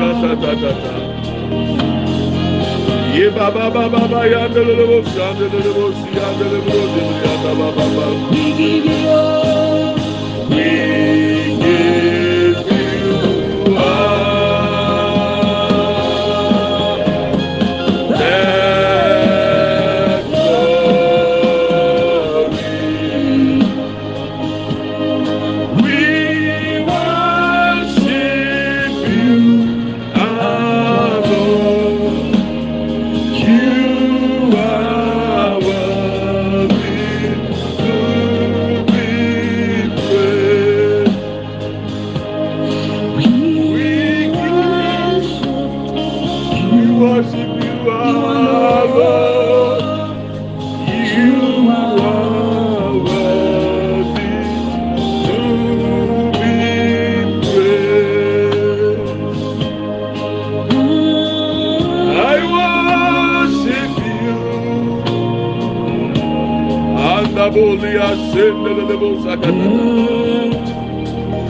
kata ta ta ta. Ye. We give you all. We sendelebo sakata.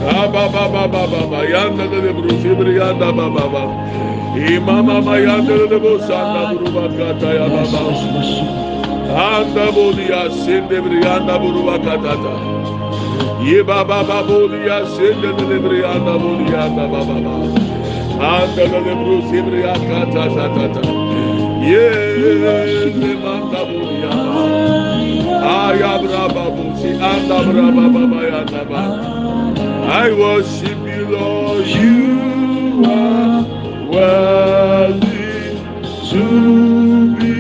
Aba baba baba ba yanda de brusi brianda baba ba. Imama ma yanda de bosanda buruba kata ya baba. Anda bolia sende brianda buruba katata. Ye baba baba bolia sende de brianda bolia baba baba. Anda de brusi brianda kata satata. Ye le manda bolia. I worship you, Lord. You are worthy to be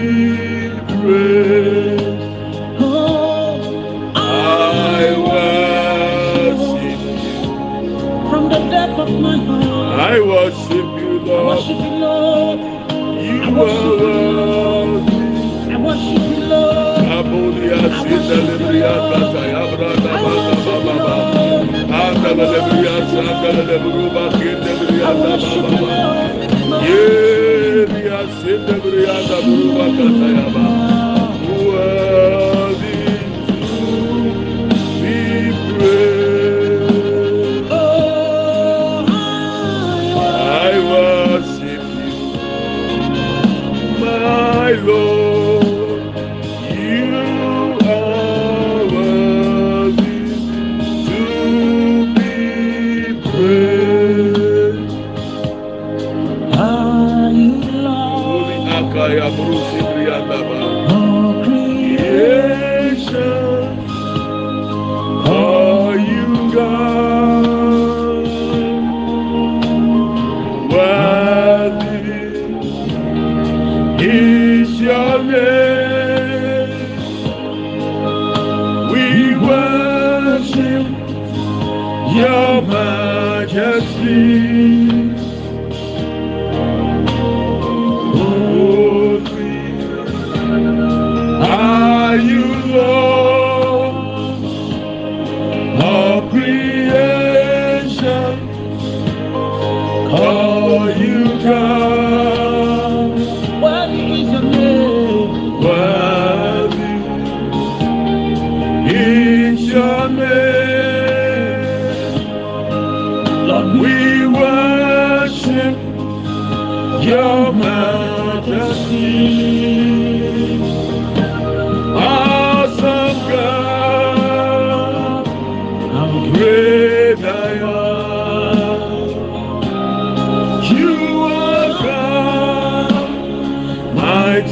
praised. I worship you. From the depth of my heart, I worship you, Lord. you, are worthy. Zelebriya Tata Yabra Daba Daba Baba Adala Lebriya Sadala Lebruba Kindebriya Daba Baba Yebriya Sindebriya Dabruba Tata Yabra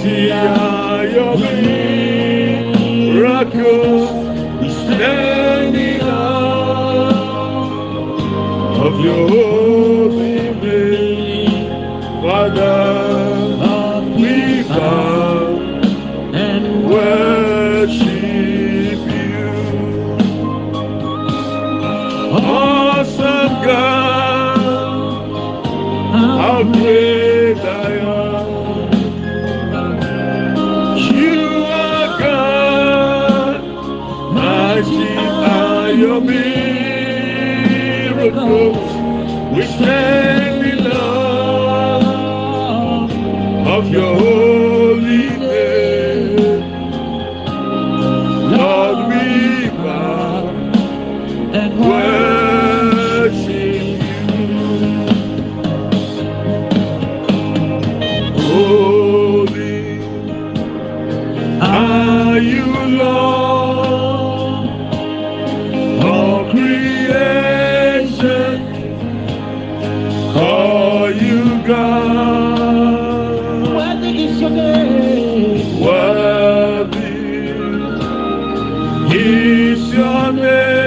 mighty your.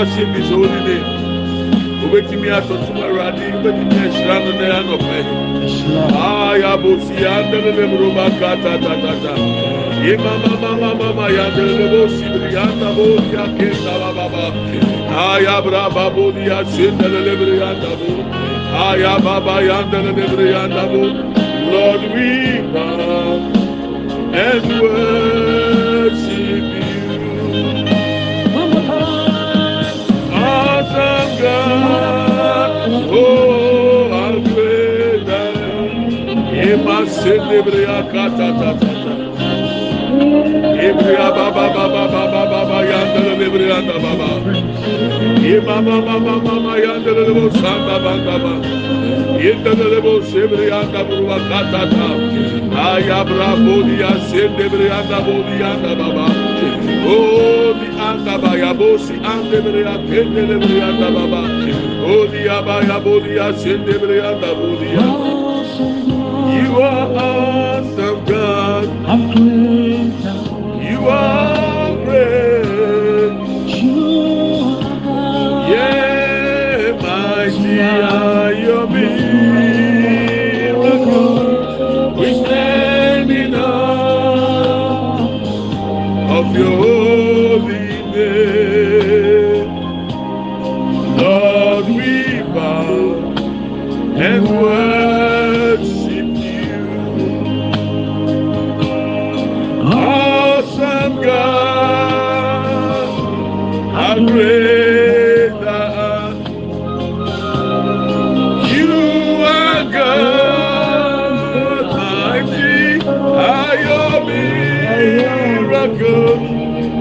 Worship His holy name. Obetumi atọtuma awurade obetumi ahyira no na anọpẹ. Yes, Lord. Aya bosi andele le buruba kata ta ta ta. Ima mama mama mama yandele le bosi Ema selebria kata tata. Ebria baba baba baba baba yandele lebria da baba. Ema baba baba baba yandele lebo samba baba baba. Yandele lebo sebria da baba kata tata. Aya bravo dia selebria da bodia da baba. Oh di anda baya bosi ande bria kende lebria da baba. Oh di abaya bodia selebria da bodia. You are awesome God. great You are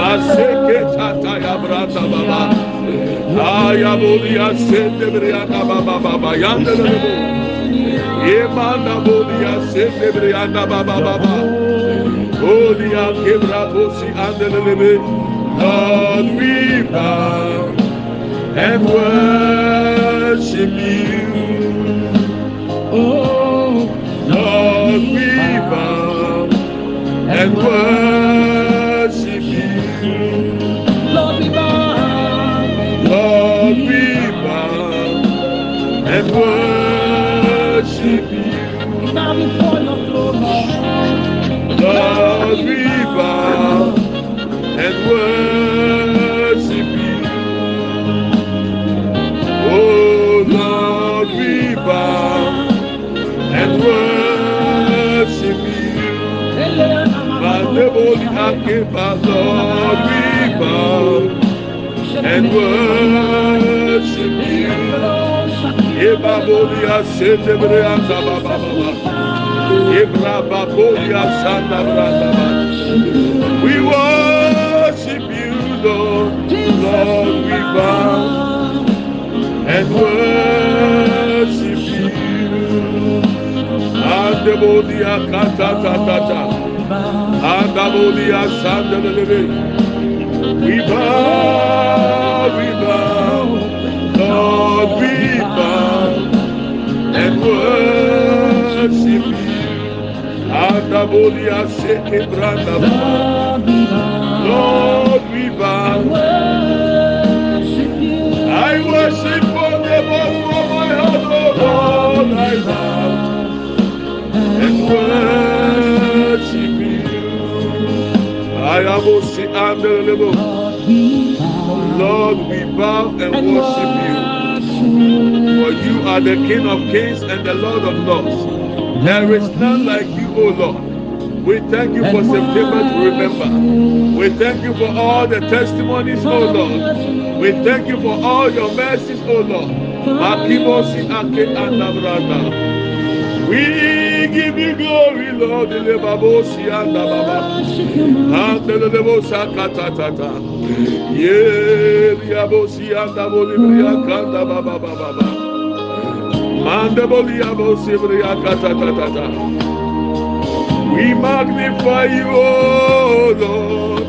Maseke tata ya branda baba. Aya boli asende brianda baba baba yanda lebo. Yemanda boli asende brianda baba baba. Holy ake brabosi anda lebe. Lord we bow and worship you. Oh, Lord, we bow and worship you. Lord, we bow. Lord, we bow and worship you. Now before your throne, Lord, we bow and worship you. Oh, Lord, we bow and worship you. Lord, we bow and worship you. Baba. Ebrababoli asanda branda baba. We worship you, Lord. Lord, we bow and worship you. Kata kata kata. Andabodia sandelele. We bow, we bow, Lord, we bow and worship you. Andabodia seke branda. Lord, we bow. Lord, we bow and worship you. For you are the King of kings and the Lord of lords. There is none like you, O Lord. We thank you for September to remember. We thank you for all the testimonies, O Lord. We thank you for all your mercies, O Lord. Akimosi ake anabranda. We give you glory, Lord. Elebabosi andababa. Andelebosa katatata. Ye liabosi andaboli briakanda baba baba baba. Mandaboli abosi briakatatata. We magnify you, oh Lord.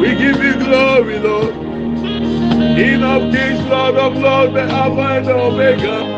We give you glory, Lord. King of kings, Lord of lords, the Alpha and the Omega.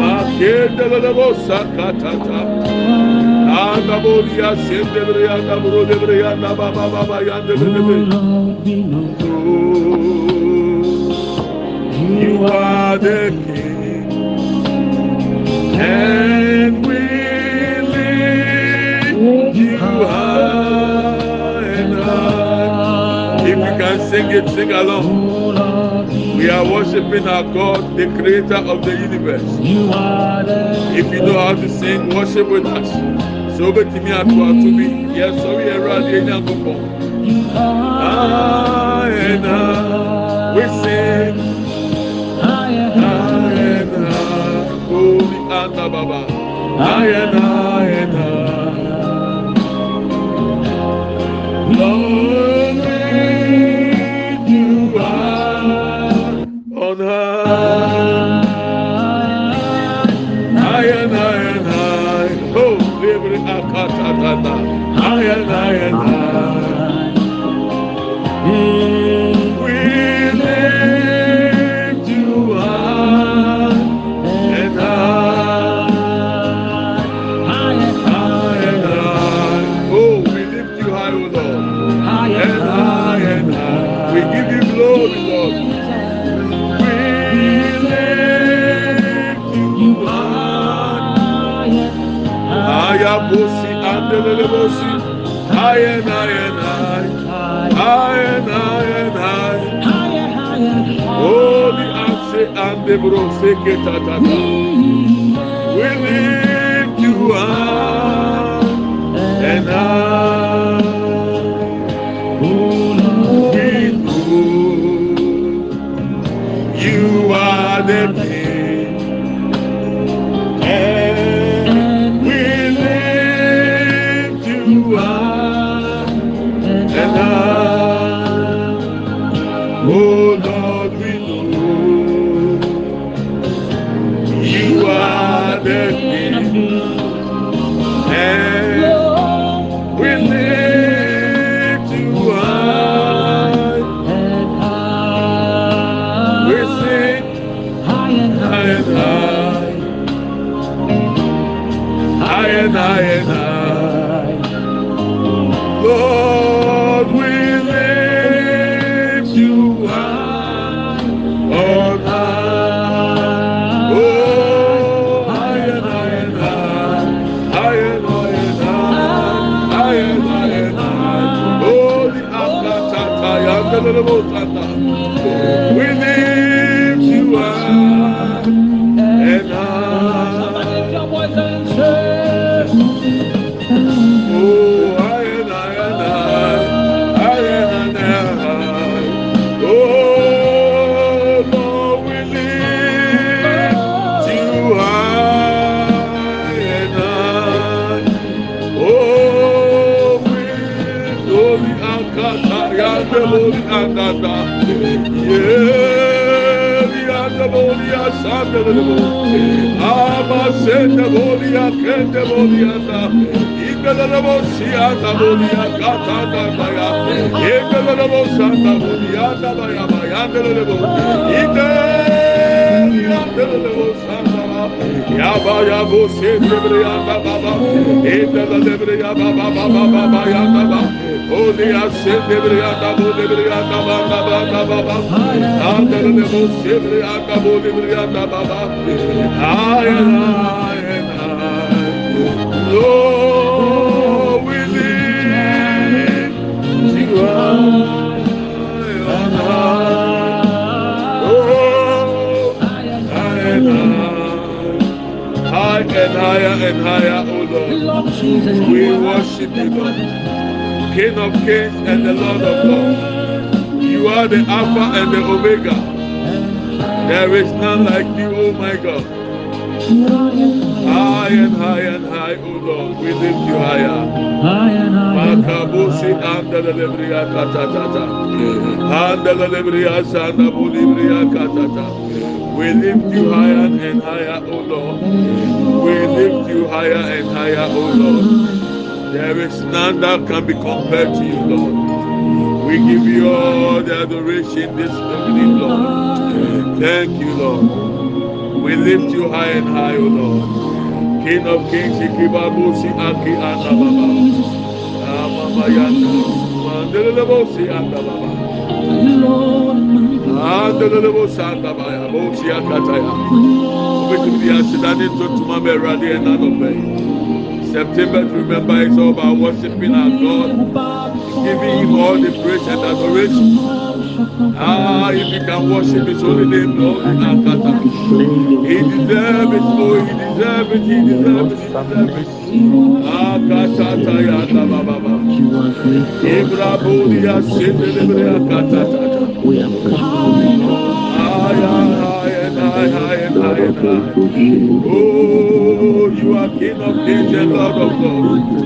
Makende lebo sakatata. Anda bolia, sende bria, da bro de bria, da baba baba yanda lebo. You are the King, and we lift you high and high. If you can sing it, sing along. We are worshiping our God, the creator of the universe. The If you know how to sing, worship with us. So bet me at what to be. Yes, so we are ready in Yankopon. you are High and high, we sing. High and high, holy Anna Baba. High and high Ayabosi andelelebosi. High and high and high. High and high and high. Holy Ase and the Broseke Tatata. We lift you high and high. We you are the We lift Yanda Bolia Sanda Ama Senda Bolia Kende Bolianda. Ikalabo Sianda Bolia Kata Daya. Ikalabo Sanda Bolianda Baya Bayanda Lebo. Ike Yanda Lebo Sanda. Yaba Yabo Senda Brianda Baba. Ita Lebriya Baba Baba Baba Yanda Baba. Olia Senda Brianda Bolia Brianda Baba Baba Baba. Anda Lebo Senda Brianda Bolia Brianda Baba. I and I and I. Lord, we you and high. Oh, high and high. High and higher and higher, oh Lord. We worship you, Lord. King of kings and the Lord of lords. You are the Alpha and the Omega. There is none like you, oh my God. High and high and high, oh Lord. We lift you higher. Makabusi la lebria katatata. Anda la lebria sanda bulibria katata. We lift you higher and higher, O Lord. We lift you higher and higher, O Lord. There is none that can be compared to you, Lord. We give you all the adoration this evening, Lord. Thank you, Lord. We lift you high and high, O Lord. King of kings, Ikibabusi Aki Anababa. Mandelebosi Andababa. Andelebosi. September to remember is all about worshiping our God, giving Him all the praise and adoration. Ah, if you can worship His holy name, Lord, Akata. He deserves it, oh, He deserves it, He deserves it, He deserves it. Akatata yanda baba. Ibrabudia sindelebre akatata. We have come High and high and high, high and high and high. Oh, you are King of kings and Lord of lords.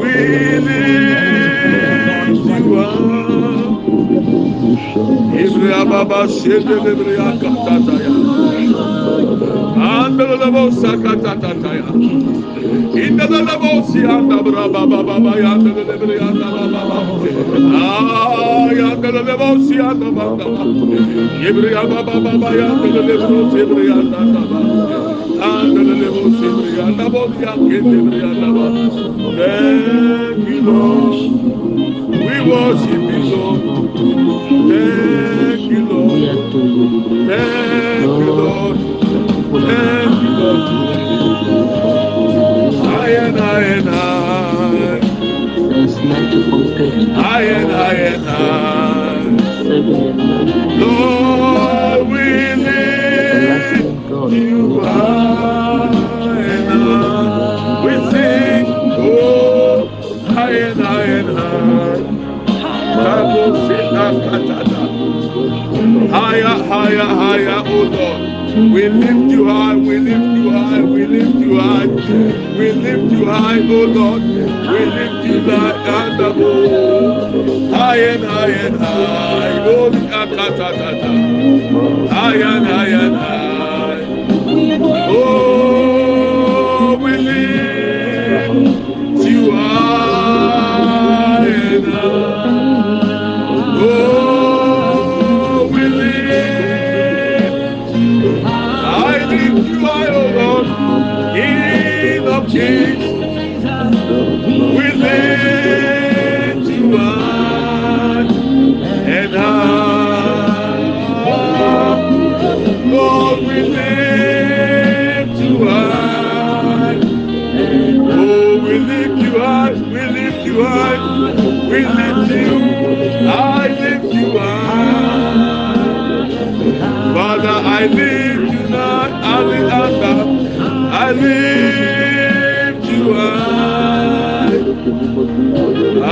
We lift you up. Ibra baba sindelebre akatata ya. Andalabo sakatata ya. Indalabo si anda braba baba baba ya andalabo anda baba baba. Ah, ya andalabo si anda baba baba. Ibra baba baba ya andalabo si ibra anda baba. Andalabo si ibra anda baba ya kende ibra anda baba. Thank you Lord. We worship you Lord. Thank you Lord. Thank you Lord. Thank you Lord. High. High and high and high. Lord, we lift you high and high. We sing, oh. Tabu sita katata. Higher, higher, higher, oh Lord. We lift you high, we lift you high, we lift you high, we lift you high, oh Lord. We lift you high and above. High and high and high, oh. High and high and high. Oh, I lift you now, I lift you I lift you high.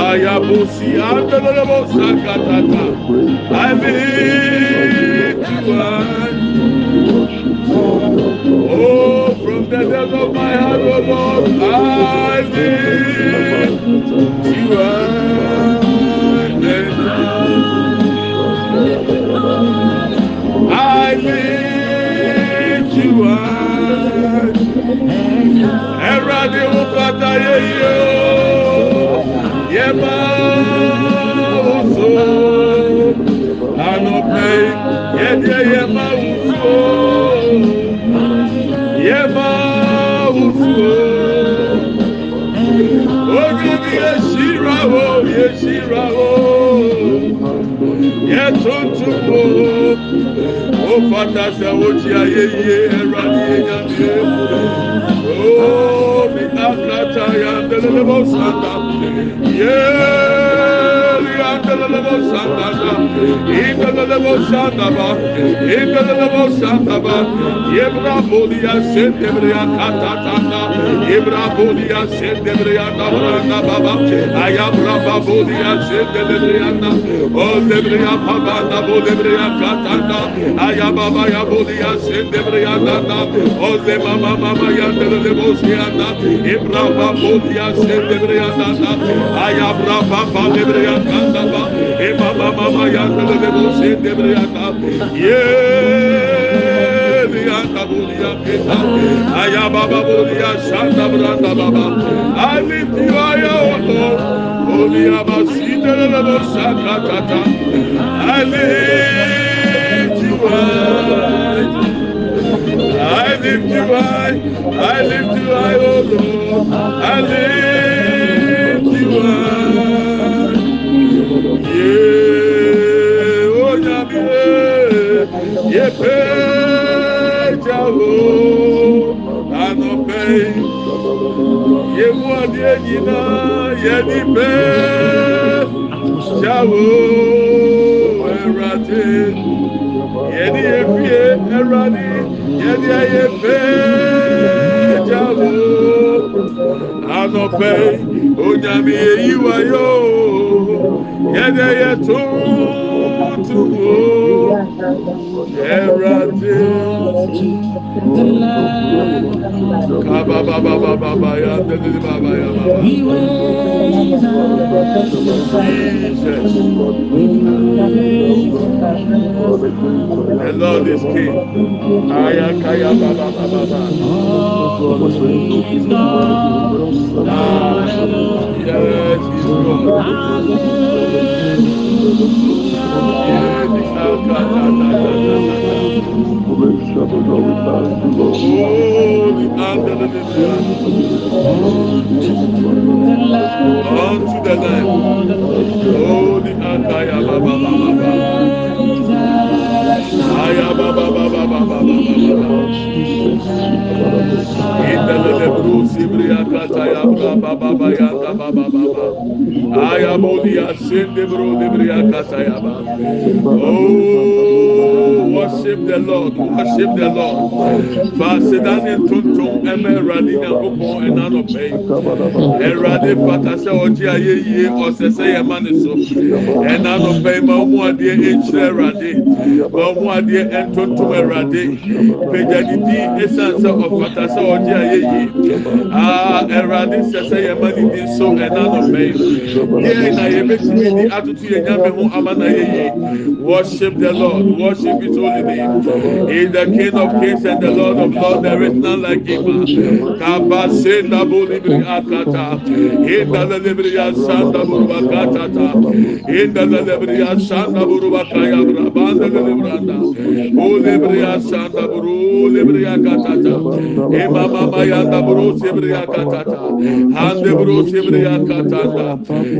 Ayabusi andalabo sakatata. I lift you high. Oh, from the depth of my heart, oh Lord, I lift yɛtontom wo wofata sɛ wokyia yɛyie awurade yɛnyame o mi akrata yandelelebo sanda yeli yandelelebo sanda da indelelebo sanda ba indelelebo sanda ba yebra bolia sendebriya katatanda Yebra bolia sendebreya dabra na baba. Ayabra babolia sendebreya na. O debreya baba na bo debreya katanda. Ayababa ya bolia sendebreya na na. O de mama mama ya debreya bosia na. Ebra babolia sendebreya na na. Ayabra baba debreya katanda. E mama mama ya debreya bosia debreya na. Yeah. I lift you higher. I lift you high. I lift you high. Yeah, oh Lord, and obey. Yewu adie nyina yẹni bẹ́ẹ̀ ṣàwó ẹ̀rọ̀dé. Yẹni efie ẹ̀rọ̀dé yẹni ayé bẹ́ẹ̀ ṣàwó and obey. Onyami eyi wayo yẹni ẹyẹ. Ẹwurade. Kaba baba baba baba baba. Jesus. The Lord is King. Aya kaya baba baba baba. Ah, yes, He's Lord. Yes, under the Unto the Lamb. Holy under ya baba Oh, worship the Lord, worship the Lord. Fasidani tuntum eme radi na kupo enano pay. Erade fata se oji aye yie osese ye mani so. Enano pay ma omu adie rade. Ma omu adie entuntum erade. Pejani di esanse ofata se oji aye yie. Ah, erade sese ye mani di so enano pay. Ye na ye betimi di atutu ye nyame ho amana ye yie. Worship the Lord, worship His holy name. He is the King of Kings and the Lord of Lords. There is none like Him. Kabasenda bulibri akata, inda lelebri asanda burubakata ta, inda lelebri asanda burubakaya brabanda lelebranda, Olebria Santa Buru, Olebria Catata, Eba Baba Yanda Buru, Sebria Catata, Hande Buru, Sebria Catata,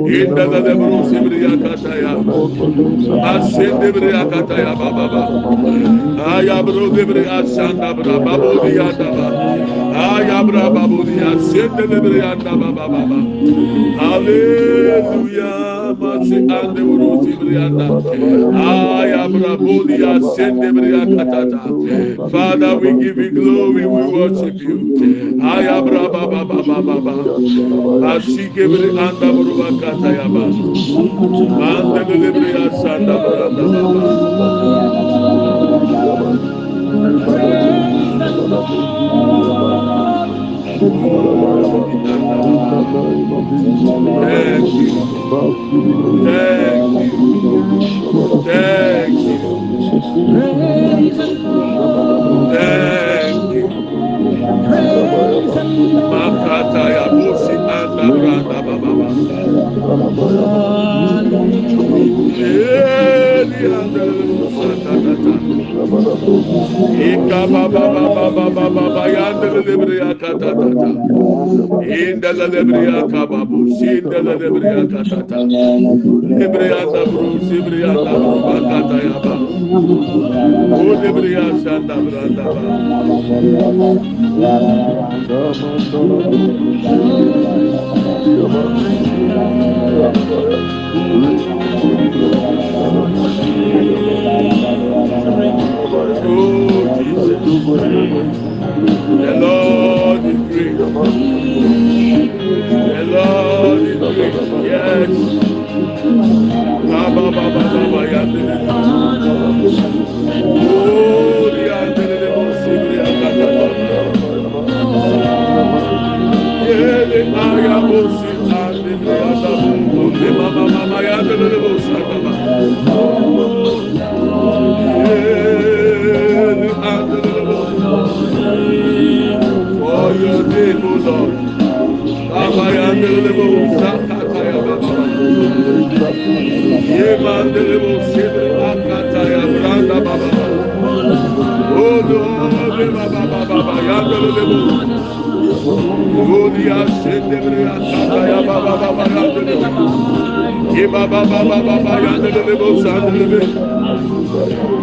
Inda de Buru, Sebria Cataya, Ascende Bria Cataya Baba, Ayabru Debria Santa Bra, Babu Diataba, Ayabra Babu Dia, Sende Debria Baba Baba, Hallelujah. Masi ande buru sibri anda, aya brabo dia sende bri Father we give you glory, we worship you, aya braba baba baba baba, asike bri anda buru akata ya ba, ande libri asanda branda baba. Thank you. Thank you. Thank you. Anda branda baba. Eli Ika baba baba baba baba yandele lebriya katatata. Indele lebriya kababu. Sindele lebriya katata. Lebriya da bru sibriya da bru bakata yaba. O lebriya sanda branda ba. Oh Jesus. The Lord is great. The Lord is great. Yes. Baba baba baba yandele. Oh the. Le mama your name, O Lord. Baba yandele bo sakata ya baba. Ye mandele bo sibri akata ya branda baba. Oh Lord, baba baba baba yandele bo. Gloria sende bre akata ya baba baba yandele. Ye baba baba baba yandele bo sandele bo.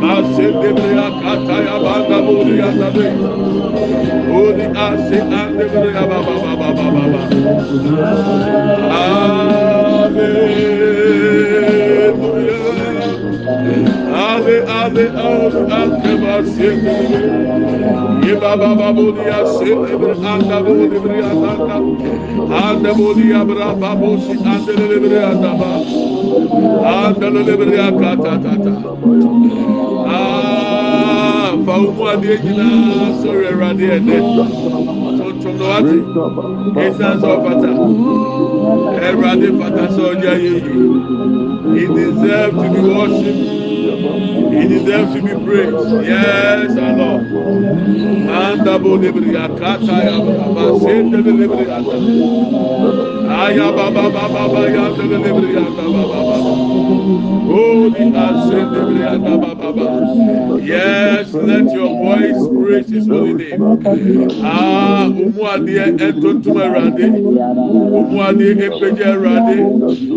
Masende bre akata ya banda bo yandele. Odi baba baba baba baba. Hallelujah. Ale ale Ibaba babulia sebe anda bulibri anda anda bulia braba bosi anda libri anda ba anda libri akata tata ah faumu adie nyina sori erade ene tuntum no ati esan so fata. Eh, erade fata so oja yeyi he deserve to be worshipped. He deserves to be praised. Yes, our Lord. Mandabo libri akata ya baba sende libri ata. Aya baba baba baba ya sende libri ata baba baba. Holy ascend libri ata baba baba. Yes, let your voice praise His holy name. Ah, umuadie entontuma erade. Umuadie epeje erade.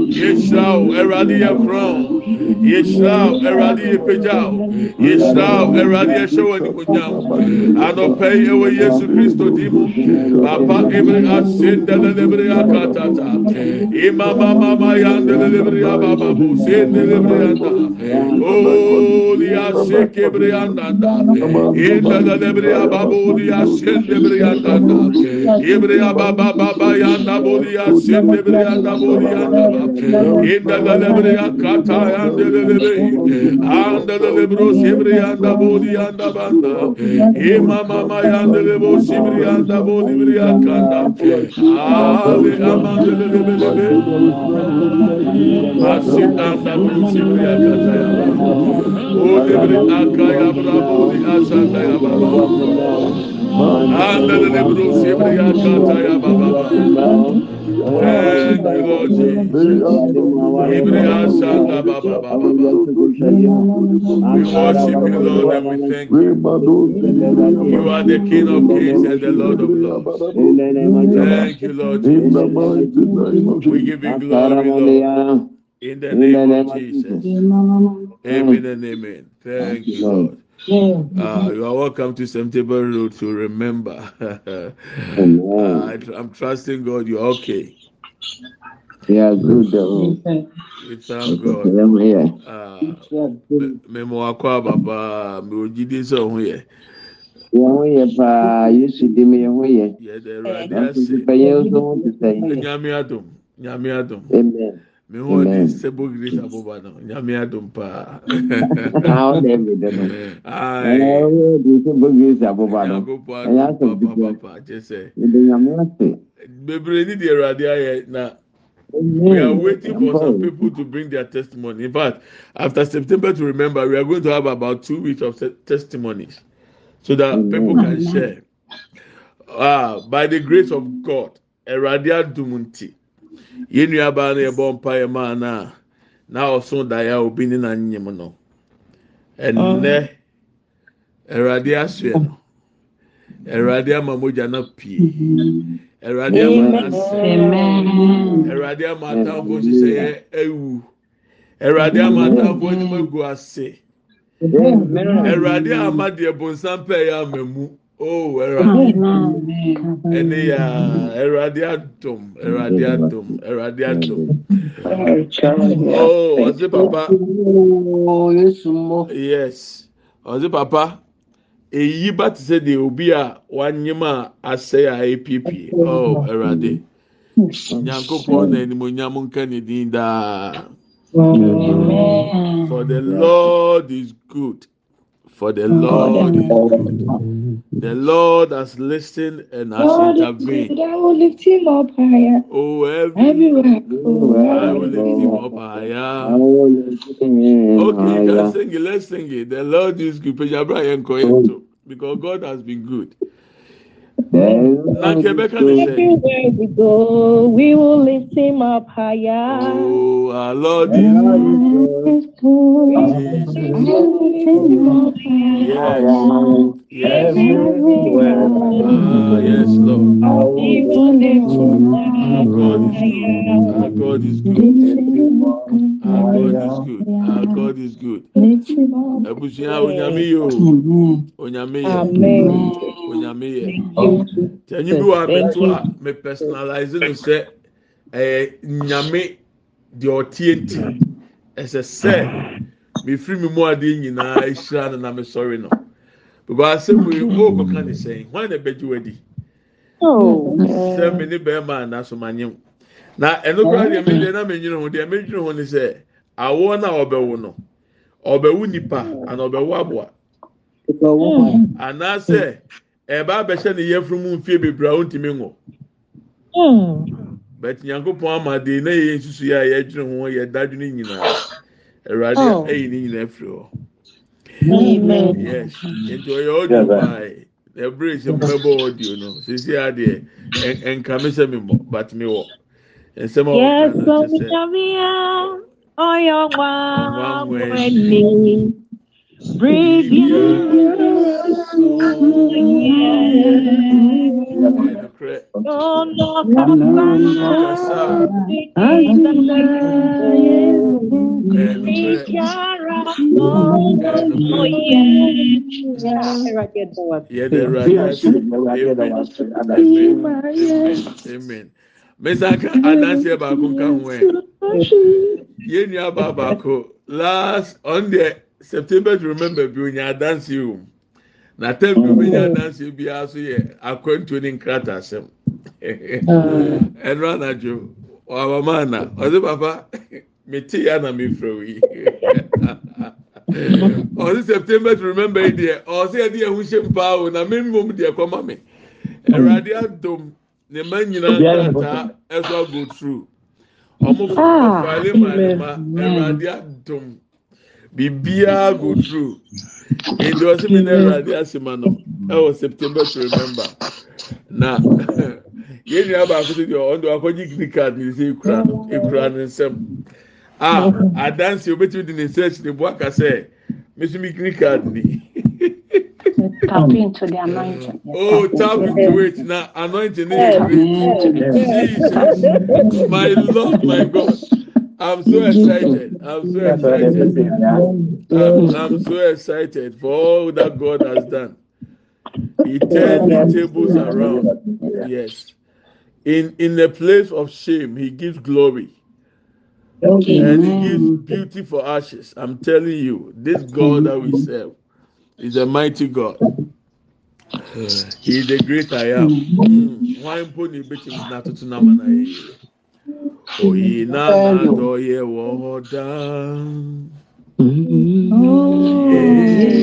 Yeshua erade yefron. Yeshua erade ye pejao. Yeshua erade ye show ni kunyam. Anọpẹ yi ewe Yesu Kristo di mu. Papa ebere asende lebre akatata. Imama mama yande lebre ababa bu sende lebre anda. Oh, di aseke lebre anda. Inde lebre ababa di asende lebre anda. Ibre ababa baba yanda bu di asende lebre yandelebe andelebe bro sibri yanda e bodi yanda banda ima mama yandele bo sibri yanda bodi bri yakanda ale amandelebe lebe. Masit anda bro sibri yakanda ya o debri akaya bravo di asanda ya baba andelebe bro sibri yakanda ya baba. Thank you Lord Jesus. We worship you Lord and we thank you. You are the King of Kings and the Lord of Lords. Thank you, Lord Jesus. We give you glory, Lord. In the name of Jesus. Amen and amen. Thank you, Lord. Uh, you are welcome to September Road to remember. uh, I, I'm trusting God you're okay. Yeah, good. though. We thank God. I'm here. Uh, memo akɔ aba paa mɛ ogyidi sɛ ɔho yɛ ho yɛ paa, Yesu di mi yɛn ho yɛ. yɛde awurade Nanso ase mpanyinfo nso ho te sɛ yɛn. nyame adom nyame adom Amen. Me ɔde Amen. sɛbo grace aboba no nyame adom paa How they be the no. Ɛɛ di sɛ bogiri sɛ aboba no. Ɛyɛ asɛm kyɛ sɛ nyame ase. bebree ni deɛ awurade ayɛ na. We are waiting for some people to bring their testimony. In fact after september to remember we are going to have about two weeks of testimonies so that people can share. Ah by the grace of god awurade adom nti yɛn nua baa no yɛbɔ mpa yɛ maa na na ɔso daeɛ a obi ne na nyim no. Ɛnɛ awurade asoɛ no. Awurade ama mogya no pie. Awurade ama no asɛ awurade ama atamfo nhyehyɛeɛ awu awurade ama atamfo anim agu ase. Awurade ama deɛ bonsam pɛɛ yɛ ama mu. Oh, Eradi. Eniya, Eradi Adum, Eradi Adum, Eradi Adum. Oh, Ozi Papa. Oh, Yesu Yes. Ozi Papa. Èyí bá ti sẹ́ de obi a wanyim a asẹ́ a app oh Eradi. Nyankopɔn na enimonyam nka ne din daa. For the Lord is good. For the Lord is good. The Lord has listened and has intervened. I will lift him up higher. Oh, every Everywhere I I will lift him up higher. Okay, you can sing it. Let's sing it. The Lord is good. Peja Brian Koyento. Because God has been good. Na Quebec Everywhere we go, we will lift him up higher. Oh, our Lord is Yes. Yes, Lord. We will lift him Yes, everywhere. Ah, yes, Lord. Our God is good. Our God is good. Our God is good. Abusua onyame yi o. Onyame yɛ. Onyame yɛ. Tẹ̀yìn bi wà mẹ́tọ́ a mi personalize no sɛ ɛyɛ nyame deɛ ɔtie nti ɛsɛ sɛ mefiri mi mu adeɛ nyinaa ehyira no na mi sɔre no. Asɛm yi o kɔka ne sɛn hwan na ɛbɛgye wadi? Oh. Sɛ mi ne bɛrima anaso ma nye mu. Na ɛno koraa deɛ mi deɛ na ho deɛ mi dwere ho ne sɛ awoɔ na ɔbɛwo no ɔbɛwo nipa ana ɔbɛwo aboa. anaasɛ ɛba abɛhyɛ ne yɛfunu mu mfie bebree a ɔntumi ŋɔ bɛt nyankopɔn ama de na yɛ nsusu yɛ a yɛdwene ho yɛ dadwene nyinaa awurade ɛyi ne nyinaa firi hɔ Amen. yes nti ɔyɛ audio paae ɛbere sɛ mbɛbɔ audio no sisi adeɛ ɛ- ɛnkame sɛ mi mɔ but mi wɔ nsɛm a Yes, wɔka so no te sɛ Shamia, oh, your One way. one Breathe ɛyɛ Oh, no, Kasa. ɛyɛ nokorɛ yɛde mesaka adanseɛ baako nka ho ɛ yɛn nua baa baako last ɔn deɛ september to remember bi onya adanseɛ o na tam bi omenya adanseɛ biara so yɛ akwantuo ne nkrata asɛm ɛno anadwo ɔabamaana ɔde papa? mete ya na mefrɛ wo yi ɔde september to remember yi deɛ ɔsɛ yɛde yɛn ho hyɛ mpaa o na mmom deɛ kɔma me awurade adom ne mma nyinaa nkrataa ɛso ago through. Ɔmo Ah, ɔfaale ma ne ma awurade adom biribiara go through. Nti ɔsɛ mi na awurade asema no. Ɛwɔ september to remember. Na yɛn nua baako so deɛ ɔno akɔgye green card ne sɛ ekura no ah. ekura ne nsam a adansi obetumi di ne akyi ne bu aka sɛ mesu mi green card ni. Tap into the anointing. oh tap into it na anointing yɛ jesus. My lord my god. I'm so excited. I'm so excited. i'm, I'm so excited for all that god has done. He turned the tables around. Yes. In in a place of shame he gives glory and he gives beauty for ashes. I'm telling you, this God that we serve is a mighty God. He is the great I am. Mm. Why pony bitching not to namana? Oh, ye na na do ye wo down. Na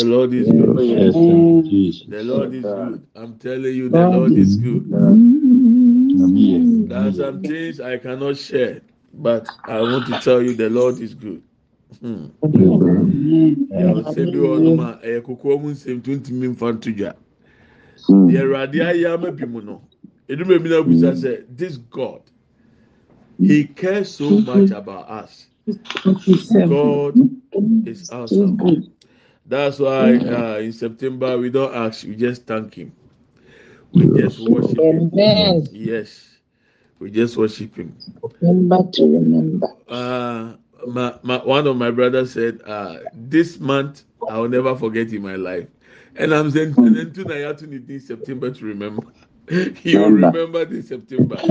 the lord is good. Yes, thank you, Jesus. The Lord is good. I'm telling you, the Lord is good. There are some things I cannot share, but I want to tell you, the Lord is good. Hmm. Yàwó sẹ́bi ọ̀nùm a ẹ̀yẹ kókó ọ̀mù nsèm tó ntìmí nfa ntò dwa. Mm. Deɛ Awurade ayé ama bi mu no, edum ebi na busa sɛ, this God, he cares so much about us. God is awesome. That's why uh, in September we don't ask, we just thank Him. We just worship Him. Amen. Yes, we just worship Him. Remember to remember. Uh, my, my, one of my brothers said, uh, This month I will never forget in my life. And I'm saying, and then tonight I to need this September to remember. you Remember. remember this September.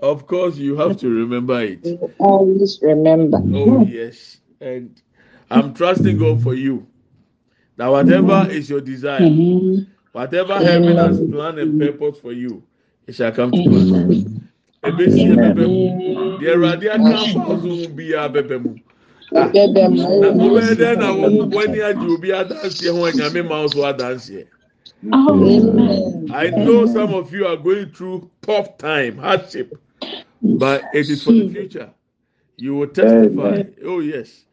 Of course, you have to remember it. We always remember. Oh, yes. And I'm trusting God for you. That whatever is your desire, whatever heaven has planned and purpose for you, it shall come to pass. Ebesi ebebe mu. Awurade aka afa mu mu. Na agye obi ho ma. I know some of you are going through tough time, hardship, but it is for the future. You will testify. Oh yes.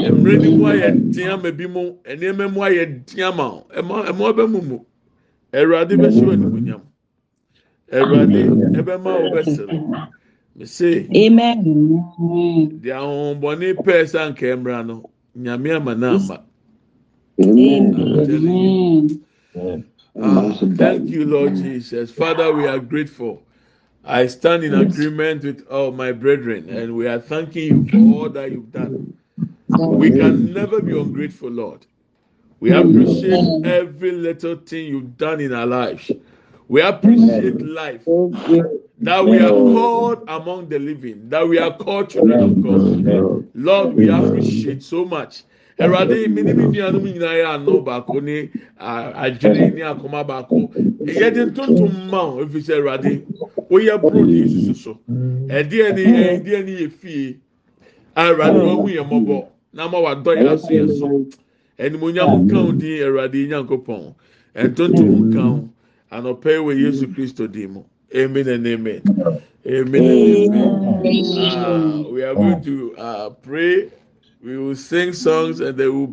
Mmerɛ ni mu ayɛ tea ma bi mu, nneɛma mu ayɛ tea ma wo. Ɛma ɛma ɔbɛ mu mu. Awurade bɛhyɛ wo animuonyam. Awurade ɛbɛma wo bɛsere. Mese, Amen. deɛ ahohombɔne pɛɛ sɛ anka mmra no, nyame ama na ama. Amen. I'm telling you. Amen. Ah, thank you, Lord Jesus. Father, we are grateful. I stand in agreement with all my brethren, and we are thanking you for all that you've done. We can never be ungrateful, Lord. We appreciate every little thing you've done in our lives. We appreciate life. That we are called among the living, that we are called children of God. Lord, we appreciate so much. Ẹwurade mi ni mi nuanum nyinaa yɛ ano baako ne adwene ne akoma baako. Yɛde ntontom ma o efi sɛ ẹwurade woyɛ buro ne esusu so. Ɛdeɛ ni ɛdeɛ ni yɛ fie. A ẹwurade wɔn hu yɛ mɔbɔ n'ama wa dɔ yɛ aso yɛ so. Ɛnumonyam kan o din ẹwurade nyanko pɔn. Ɛntontom kan. Anɔpɛ wɔ Yesu Kristo din mu. Amen and amen. Amen and amen. Uh, we are going to uh, pray. We will sing songs and then we'll